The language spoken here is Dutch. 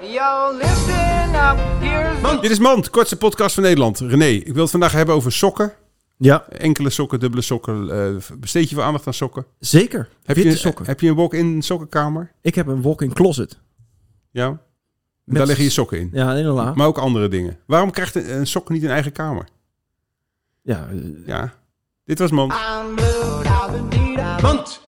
Yo, listen up, here's Dit is Mand, kortste podcast van Nederland. René, ik wil het vandaag hebben over sokken. Ja, Enkele sokken, dubbele sokken. eh, besteed je veel aandacht aan sokken? zeker. Heb Witte je, sokken. Heb je een walk-in sokkenkamer? Ik heb een walk-in closet. Ja? Met- Daar liggen je sokken in. Ja, inderdaad. Maar ook andere dingen. Waarom krijgt een, een sok niet een eigen kamer? Ja, eh, Ja, dit was Mand. Mand.